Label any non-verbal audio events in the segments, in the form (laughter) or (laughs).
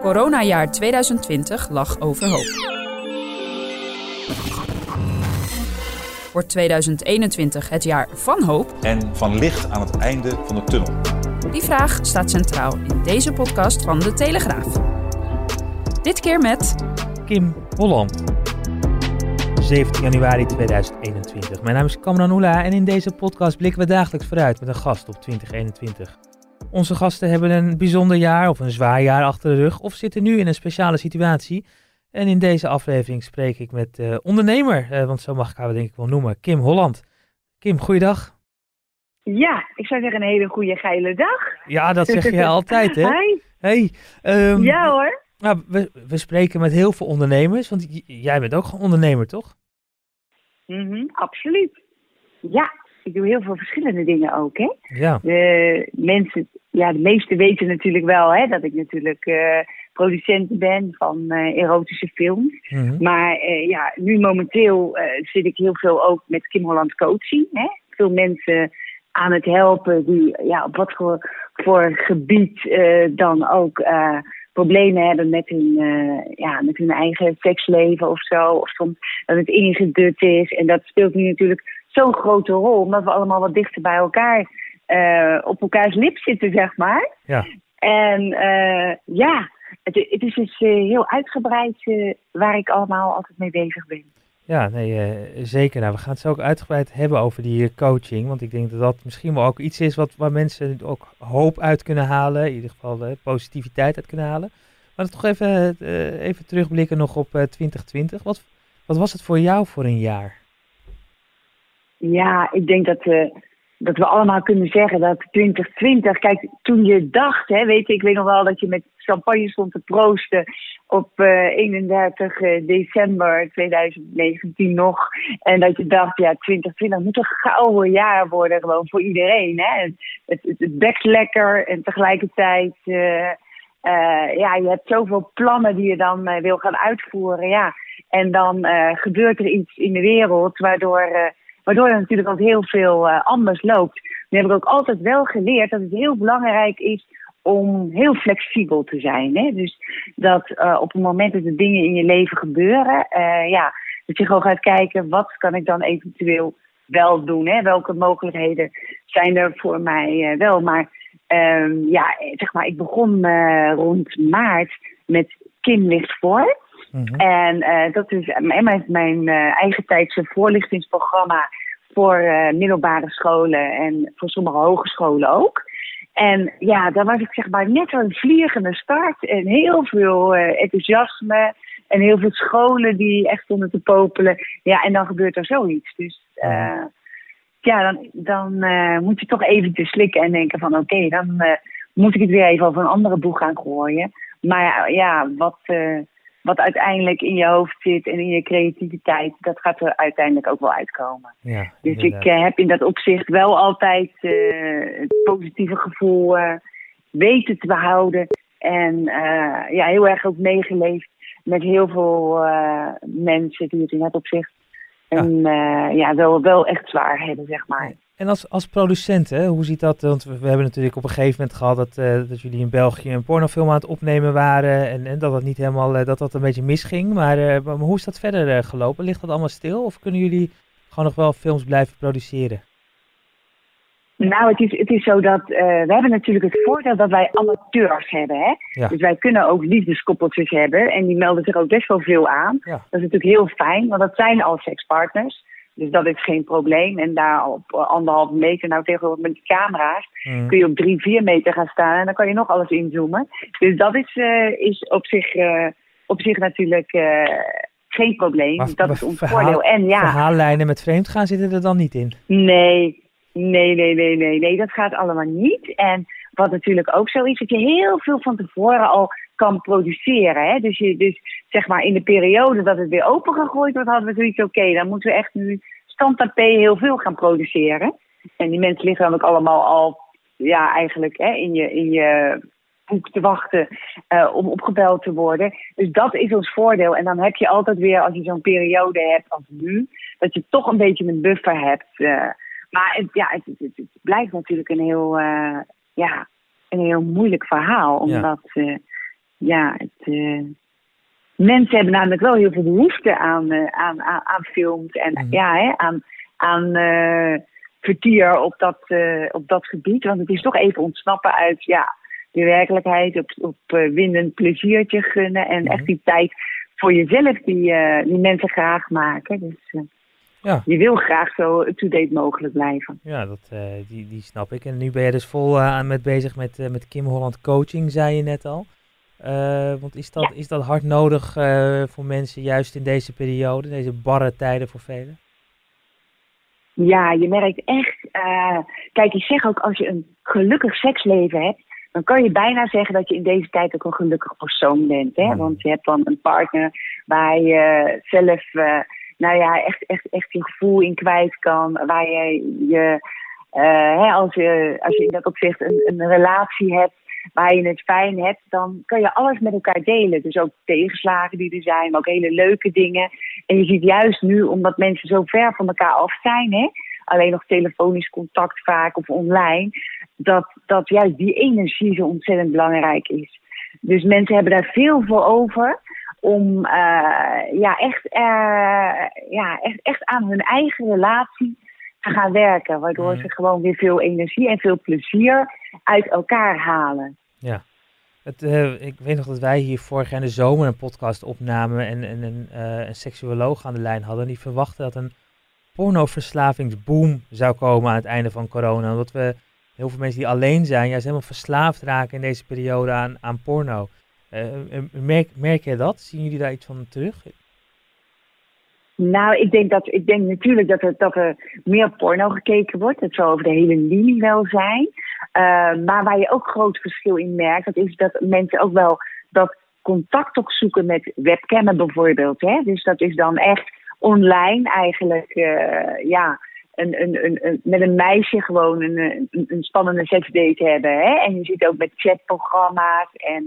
Coronajaar 2020 lag overhoop. Wordt 2021 het jaar van hoop? En van licht aan het einde van de tunnel? Die vraag staat centraal in deze podcast van De Telegraaf. Dit keer met... Kim Holland. 17 januari 2021. Mijn naam is Kamran Oela en in deze podcast blikken we dagelijks vooruit met een gast op 2021. Onze gasten hebben een bijzonder jaar of een zwaar jaar achter de rug of zitten nu in een speciale situatie. En in deze aflevering spreek ik met uh, ondernemer, uh, want zo mag ik haar denk ik wel noemen, Kim Holland. Kim, goeiedag. Ja, ik zou zeggen een hele goede geile dag. Ja, dat zeg je (laughs) altijd hè? Hi. Hey. Um, ja hoor. Nou, we, we spreken met heel veel ondernemers, want jij bent ook gewoon ondernemer toch? Mm -hmm, absoluut. Ja, ik doe heel veel verschillende dingen ook hè. Ja. De mensen, ja de meesten weten natuurlijk wel hè, dat ik natuurlijk... Uh, producent ben van uh, erotische films. Mhm. Mm -hmm. Maar uh, ja, nu momenteel zit ik heel veel ook met Kim Holland coaching. Hè? Veel mensen aan het helpen die ja, op wat voor, voor gebied dan ook problemen hebben met hun, ja, met hun eigen seksleven of zo. Of soms dat het ingedut is. En dat speelt nu natuurlijk zo'n grote rol, omdat we allemaal wat dichter bij elkaar op elkaars lip zitten, zeg maar. Ja. En ja, het, het, is dus heel uitgebreid waar ik allemaal altijd mee bezig ben. Ja, nee, uh, zeker. Nou, we gaan het zo ook uitgebreid hebben over die coaching. Want ik denk dat dat misschien wel ook iets is wat, waar mensen ook hoop uit kunnen halen. In ieder geval positiviteit uit kunnen halen. Maar toch even, even terugblikken nog op 2020. Wat, wat was het voor jou voor een jaar? Ja, ik denk dat dat we allemaal kunnen zeggen dat 2020, kijk, toen je dacht, hè, weet je, ik weet nog wel dat je met champagne stond te proosten op uh, 31 december 2019 nog. En dat je dacht, ja, 2020 moet een gouden jaar worden gewoon voor iedereen. Hè? Het, het, het lekker en tegelijkertijd, uh, ja, je hebt zoveel plannen die je dan wil gaan uitvoeren, ja. En dan gebeurt er iets in de wereld waardoor Waardoor er natuurlijk ook heel veel anders loopt. We hebben ook altijd wel geleerd dat het heel belangrijk is om heel flexibel te zijn. Hè? Dus dat uh, op het moment dat er dingen in je leven gebeuren, uh, ja, dat je gewoon gaat kijken wat kan ik dan eventueel wel doen. Hè? Welke mogelijkheden zijn er voor mij wel. Maar um, ja, zeg maar, ik begon rond maart met Kim ligt voor. Mm -hmm. En dat is mijn, mijn eigen tijdse voorlichtingsprogramma voor middelbare scholen en voor sommige hogescholen ook. En ja, daar was ik zeg maar net een vliegende start en heel veel enthousiasme en heel veel scholen die echt stonden te popelen. Ja, en dan gebeurt er zoiets. Dus ja, dan, dan moet je toch even te slikken en denken van oké, okay, dan moet ik het weer even over een andere boeg gaan gooien. Maar ja, wat wat uiteindelijk in je hoofd zit en in je creativiteit, dat gaat er uiteindelijk ook wel uitkomen. Ja, dus ik uh, heb in dat opzicht wel altijd uh, het positieve gevoel uh, weten te behouden. En ja, heel erg ook meegeleefd met heel veel mensen die het in dat opzicht en, ja, wel, wel echt zwaar hebben, zeg maar. En als, als producent, hè, hoe ziet dat? Want we hebben natuurlijk op een gegeven moment gehad dat, uh, dat jullie in België een pornofilm aan het opnemen waren. En, en dat dat niet helemaal, uh, dat dat een beetje misging. Maar, uh, maar hoe is dat verder gelopen? Ligt dat allemaal stil? Of kunnen jullie gewoon nog wel films blijven produceren? Nou, het is, het is zo dat we hebben natuurlijk het voordeel dat wij amateurs hebben. Hè? Ja. Dus wij kunnen ook liefdeskoppeltjes hebben. En die melden zich ook best wel veel aan. Ja. Dat is natuurlijk heel fijn, want dat zijn al sekspartners. Dus dat is geen probleem. En daar op anderhalve meter, nou tegenwoordig met die camera's, Mm. kun je op drie, vier meter gaan staan en dan kan je nog alles inzoomen. Dus dat is, uh, is op, zich, uh, op zich natuurlijk uh, geen probleem. Maar, dat maar is ons verhaal- voordeel. En ja, Verhaallijnen met vreemdgaan zitten er dan niet in. nee, nee, nee, nee, nee, nee, dat gaat allemaal niet. En wat natuurlijk ook zo is, dat je heel veel van tevoren al kan produceren. Hè? Dus, je, dus zeg maar in de periode dat het weer opengegooid wordt, hadden we zoiets, oké, dan moeten we echt nu standaard P heel veel gaan produceren. En die mensen liggen dan ook allemaal al, ja, eigenlijk hè, in, je, in je boek te wachten uh, om opgebeld te worden. Dus dat is ons voordeel. En dan heb je altijd weer, als je zo'n periode hebt als nu, dat je toch een beetje een buffer hebt. Uh, maar het, ja, het, blijft natuurlijk een heel, uh, ja, een heel moeilijk verhaal. Omdat, ja, ja het, mensen hebben namelijk wel heel veel behoefte aan, aan, aan, aan films en mm. ja, hè, aan, aan vertier op dat, op dat gebied. Want het is toch even ontsnappen uit, ja, de werkelijkheid, op, op windend pleziertje gunnen. En echt die tijd voor jezelf die, uh, die mensen graag maken. Dus uh, ja. je wil graag zo up-to-date mogelijk blijven. Ja, dat, die, die snap ik. En nu ben je dus vol aan met bezig met, met Kim Holland Coaching, zei je net al. want is dat, is dat hard nodig voor mensen juist in deze periode, deze barre tijden voor velen? Ja, je merkt echt. kijk, ik zeg ook als je een gelukkig seksleven hebt, dan kan je bijna zeggen dat je in deze tijd ook een gelukkig persoon bent. Hè? Want je hebt dan een partner waar je zelf, nou ja, echt, echt, echt je gevoel in kwijt kan. Waar je, je uh, hè, als, je als je in dat opzicht een, een relatie hebt waar je het fijn hebt, dan kan je alles met elkaar delen. Dus ook tegenslagen die er zijn, maar ook hele leuke dingen. En je ziet juist nu, omdat mensen zo ver van elkaar af zijn, hè, alleen nog telefonisch contact vaak of online, dat, dat juist die energie zo ontzettend belangrijk is. Dus mensen hebben daar veel voor over om uh, ja, echt, uh, ja, echt, echt aan hun eigen relatie te gaan werken. Waardoor mhm. ze gewoon weer veel energie en veel plezier uit elkaar halen. Ja. Het, uh, ik weet nog dat wij hier vorig jaar in de zomer een podcast opnamen en, en een, een seksuoloog aan de lijn hadden. Die verwachtte dat een pornoverslavingsboom zou komen aan het einde van corona. Omdat we heel veel mensen die alleen zijn, juist helemaal verslaafd raken in deze periode aan, aan porno. Uh, merk, merk jij dat? Zien jullie daar iets van terug? Nou, ik denk, dat, ik denk natuurlijk dat er, dat er meer porno gekeken wordt. Het zal over de hele linie wel zijn. Uh, maar waar je ook groot verschil in merkt, dat is dat mensen ook wel dat contact ook zoeken met webcammen bijvoorbeeld. Hè? Dus dat is dan echt online eigenlijk, ja, een, een, een, met een meisje gewoon een, een, spannende seksdate hebben. Hè? En je ziet ook met chatprogramma's en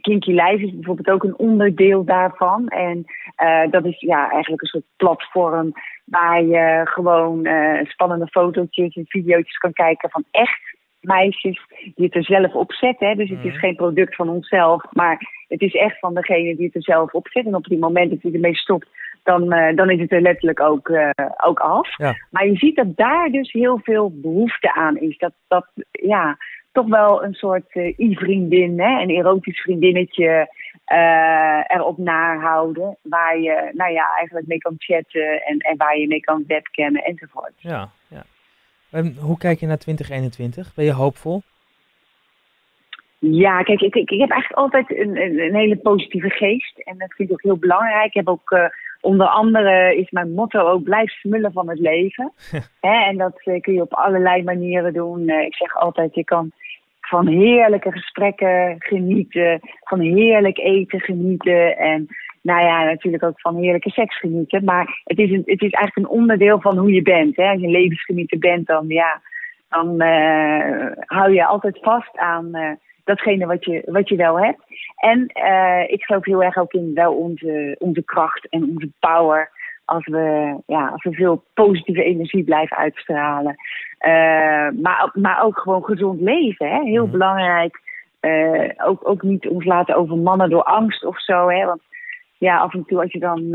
Kinky Live is bijvoorbeeld ook een onderdeel daarvan. En uh, dat is ja, eigenlijk een soort platform waar je gewoon uh, spannende fotootjes en video's kan kijken van echt meisjes die het er zelf op zetten. Dus het is mhm. geen product van onszelf, maar het is echt van degene die het er zelf op zet. En op die moment dat hij ermee stopt, dan, uh, dan is het er letterlijk ook, uh, ook af. Ja. Maar je ziet dat daar dus heel veel behoefte aan is. Dat, dat ja, toch wel een soort uh, i-vriendin, een erotisch vriendinnetje erop nahouden. Waar je nou ja, eigenlijk mee kan chatten en, en waar je mee kan webcammen enzovoort. Ja, ja. Hoe kijk je naar 2021? Ben je hoopvol? Ja, kijk, ik, ik, ik heb eigenlijk altijd een, een, een, hele positieve geest. En dat vind ik ook heel belangrijk. Ik heb ook uh, onder andere is mijn motto ook blijf smullen van het leven. (laughs) en dat uh, kun je op allerlei manieren doen. Uh, ik zeg altijd, je kan van heerlijke gesprekken genieten, van heerlijk eten genieten en nou ja, natuurlijk ook van heerlijke seks genieten. Maar het is, een, het is eigenlijk een onderdeel van hoe je bent. Hè? Als je levensgenieter bent, dan ja, dan hou je altijd vast aan datgene wat je, wat je wel hebt. En uh, ik geloof heel erg ook in wel onze, onze kracht en onze power. Als we, ja, als we veel positieve energie blijven uitstralen. Uh, maar, maar ook gewoon gezond leven. Hè? Heel mhm. belangrijk. Uh, ook, ook niet ons laten overmannen door angst of zo. Hè? Want ja, af en toe als je dan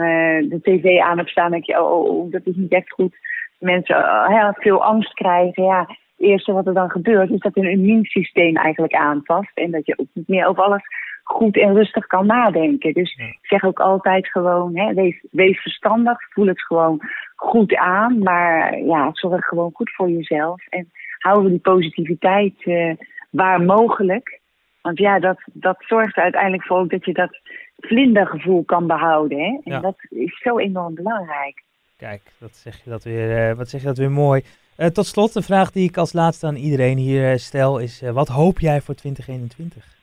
de tv aan hebt staan, denk je, oh, oh, oh dat is niet echt goed. Mensen heel veel angst krijgen. Ja, het eerste wat er dan gebeurt, is dat hun immuunsysteem eigenlijk aanpast. En dat je ook niet meer over alles goed en rustig kan nadenken. Dus ik zeg ook altijd gewoon, hè, wees, wees verstandig, voel het gewoon goed aan. Maar ja, zorg gewoon goed voor jezelf. En hou die positiviteit uh, waar mogelijk. Want ja, dat, dat zorgt er uiteindelijk voor dat je dat vlindergevoel kan behouden. Hè? En dat is zo enorm belangrijk. Kijk, dat zeg je dat weer, uh, wat zeg je dat weer mooi. Eh, tot slot, de vraag die ik als laatste aan iedereen hier eh, stel is: eh, wat hoop jij voor 2021?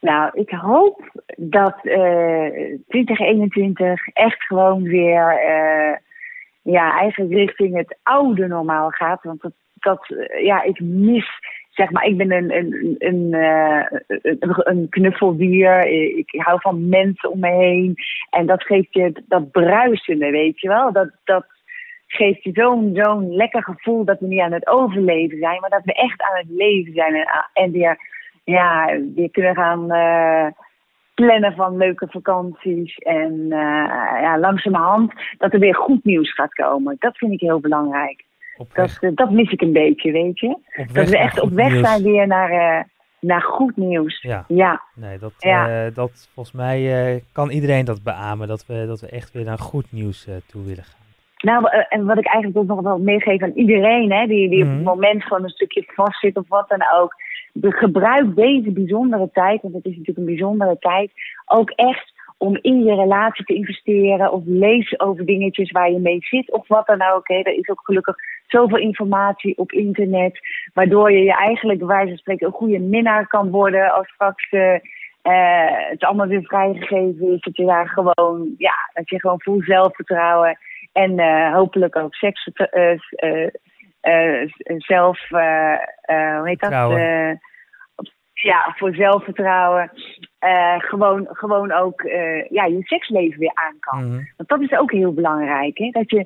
Nou, ik hoop dat eh 2021 echt gewoon weer ja, eigenlijk richting het oude normaal gaat. Want dat, dat ja, ik mis, zeg maar, ik ben een, een, een, een knuffeldier. Ik hou van mensen om me heen. En dat geeft je dat bruisende, weet je wel. Dat, dat geeft je zo'n zo'n lekker gevoel dat we niet aan het overleven zijn, maar dat we echt aan het leven zijn. En, en weer, ja, weer kunnen gaan eh, plannen van leuke vakanties. En eh, ja, langzamerhand dat er weer goed nieuws gaat komen. Dat vind ik heel belangrijk. Dat, dat mis ik een beetje, weet je. Dat we echt op weg nieuws. zijn weer naar, eh, naar goed nieuws. Ja, Ja, nee, dat, Ja. dat volgens mij kan iedereen dat beamen. Dat we, dat we echt weer naar goed nieuws toe willen gaan. Nou, eh, en wat ik eigenlijk ook nog wel meegeef aan iedereen, hè, die, die op Mhm. het moment van een stukje vastzit of wat dan ook. Gebruik deze bijzondere tijd, want het is natuurlijk een bijzondere tijd, ook echt om in je relatie te investeren. Of lees over dingetjes waar je mee zit of wat dan ook. Hè. Er is ook gelukkig zoveel informatie op internet, waardoor je je eigenlijk bij wijze van spreken een goede minnaar kan worden als straks. eh, eh, het allemaal weer vrijgegeven is, dat je daar gewoon, ja, dat je gewoon vol zelfvertrouwen en eh, hopelijk ook seks, eh, eh, zelf, hoe heet dat? Ja, voor zelfvertrouwen. gewoon, gewoon ook ja, je seksleven weer aan kan. Mhm. Want dat is ook heel belangrijk. Hè? Dat je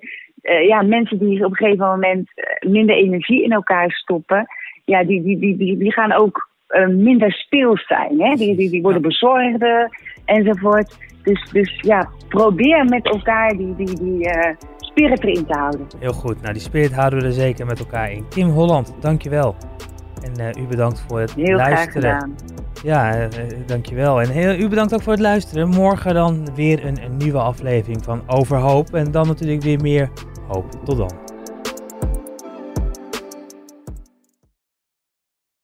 ja, mensen die op een gegeven moment minder energie in elkaar stoppen, ja, die, die, die, die, die gaan ook minder speels zijn. Hè? Die, die, die worden bezorgder enzovoort. Dus, dus ja, probeer met elkaar die, die, die eh, spirit erin te houden. Heel goed. Nou, die spirit houden we er zeker met elkaar in. Kim Holland, dankjewel. En eh, u bedankt voor het Heel graag luisteren. gedaan. Ja, eh, dankjewel. En heel, u bedankt ook voor het luisteren. Morgen dan weer een, een nieuwe aflevering van Overhoop. En dan natuurlijk weer meer hoop. Tot dan.